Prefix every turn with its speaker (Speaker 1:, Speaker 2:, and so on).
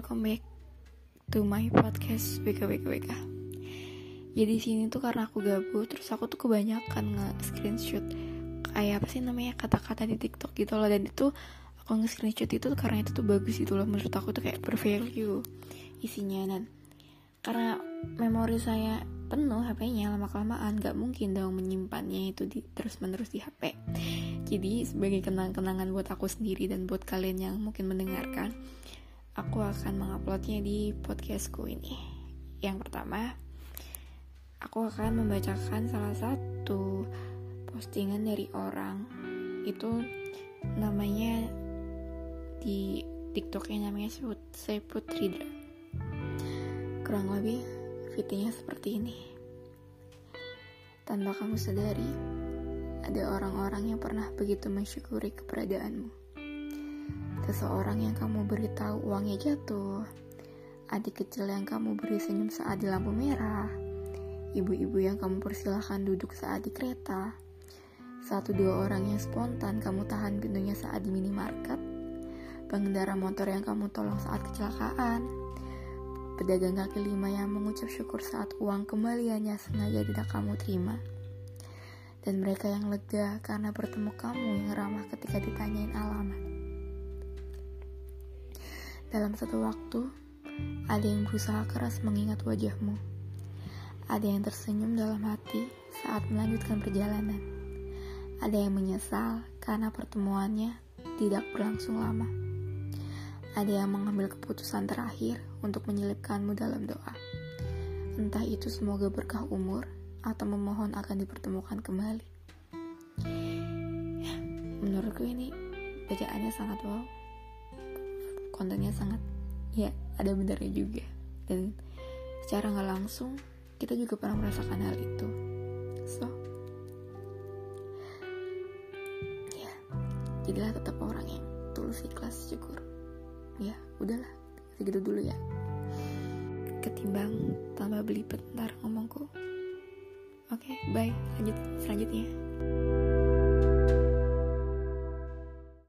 Speaker 1: welcome back to my podcast WKWKWK. Jadi sini tuh karena aku gabut, terus aku tuh kebanyakan nge-screenshot kayak apa sih namanya kata-kata di TikTok gitu loh. Dan itu aku nge-screenshot itu karena itu tuh bagus gitu loh. Menurut aku tuh kayak bervalue isinya. Dan karena memori saya penuh HP-nya lama kelamaan gak mungkin dong menyimpannya itu di, terus menerus di HP jadi sebagai kenang-kenangan buat aku sendiri dan buat kalian yang mungkin mendengarkan aku akan menguploadnya di podcastku ini yang pertama aku akan membacakan salah satu postingan dari orang itu namanya di TikToknya namanya Seput Ridra Kurang lebih fitnya seperti ini. Tanpa kamu sadari, ada orang-orang yang pernah begitu mensyukuri keberadaanmu. Seseorang yang kamu beritahu uangnya jatuh, adik kecil yang kamu beri senyum saat di lampu merah, ibu-ibu yang kamu persilahkan duduk saat di kereta, satu dua orang yang spontan kamu tahan pintunya saat di minimarket, pengendara motor yang kamu tolong saat kecelakaan, pedagang kaki lima yang mengucap syukur saat uang kembaliannya sengaja tidak kamu terima. Dan mereka yang lega karena bertemu kamu yang ramah ketika ditanyain alamat. Dalam satu waktu, ada yang berusaha keras mengingat wajahmu. Ada yang tersenyum dalam hati saat melanjutkan perjalanan. Ada yang menyesal karena pertemuannya tidak berlangsung lama. Ada yang mengambil keputusan terakhir untuk menyelipkanmu dalam doa. Entah itu semoga berkah umur atau memohon akan dipertemukan kembali. Menurutku ini bacaannya sangat wow. Kontennya sangat ya ada benarnya juga. Dan secara nggak langsung kita juga pernah merasakan hal itu. So, ya, jadilah tetap orang yang tulus ikhlas syukur ya udahlah segitu dulu ya ketimbang tambah belibet ntar ngomongku oke okay, bye lanjut selanjutnya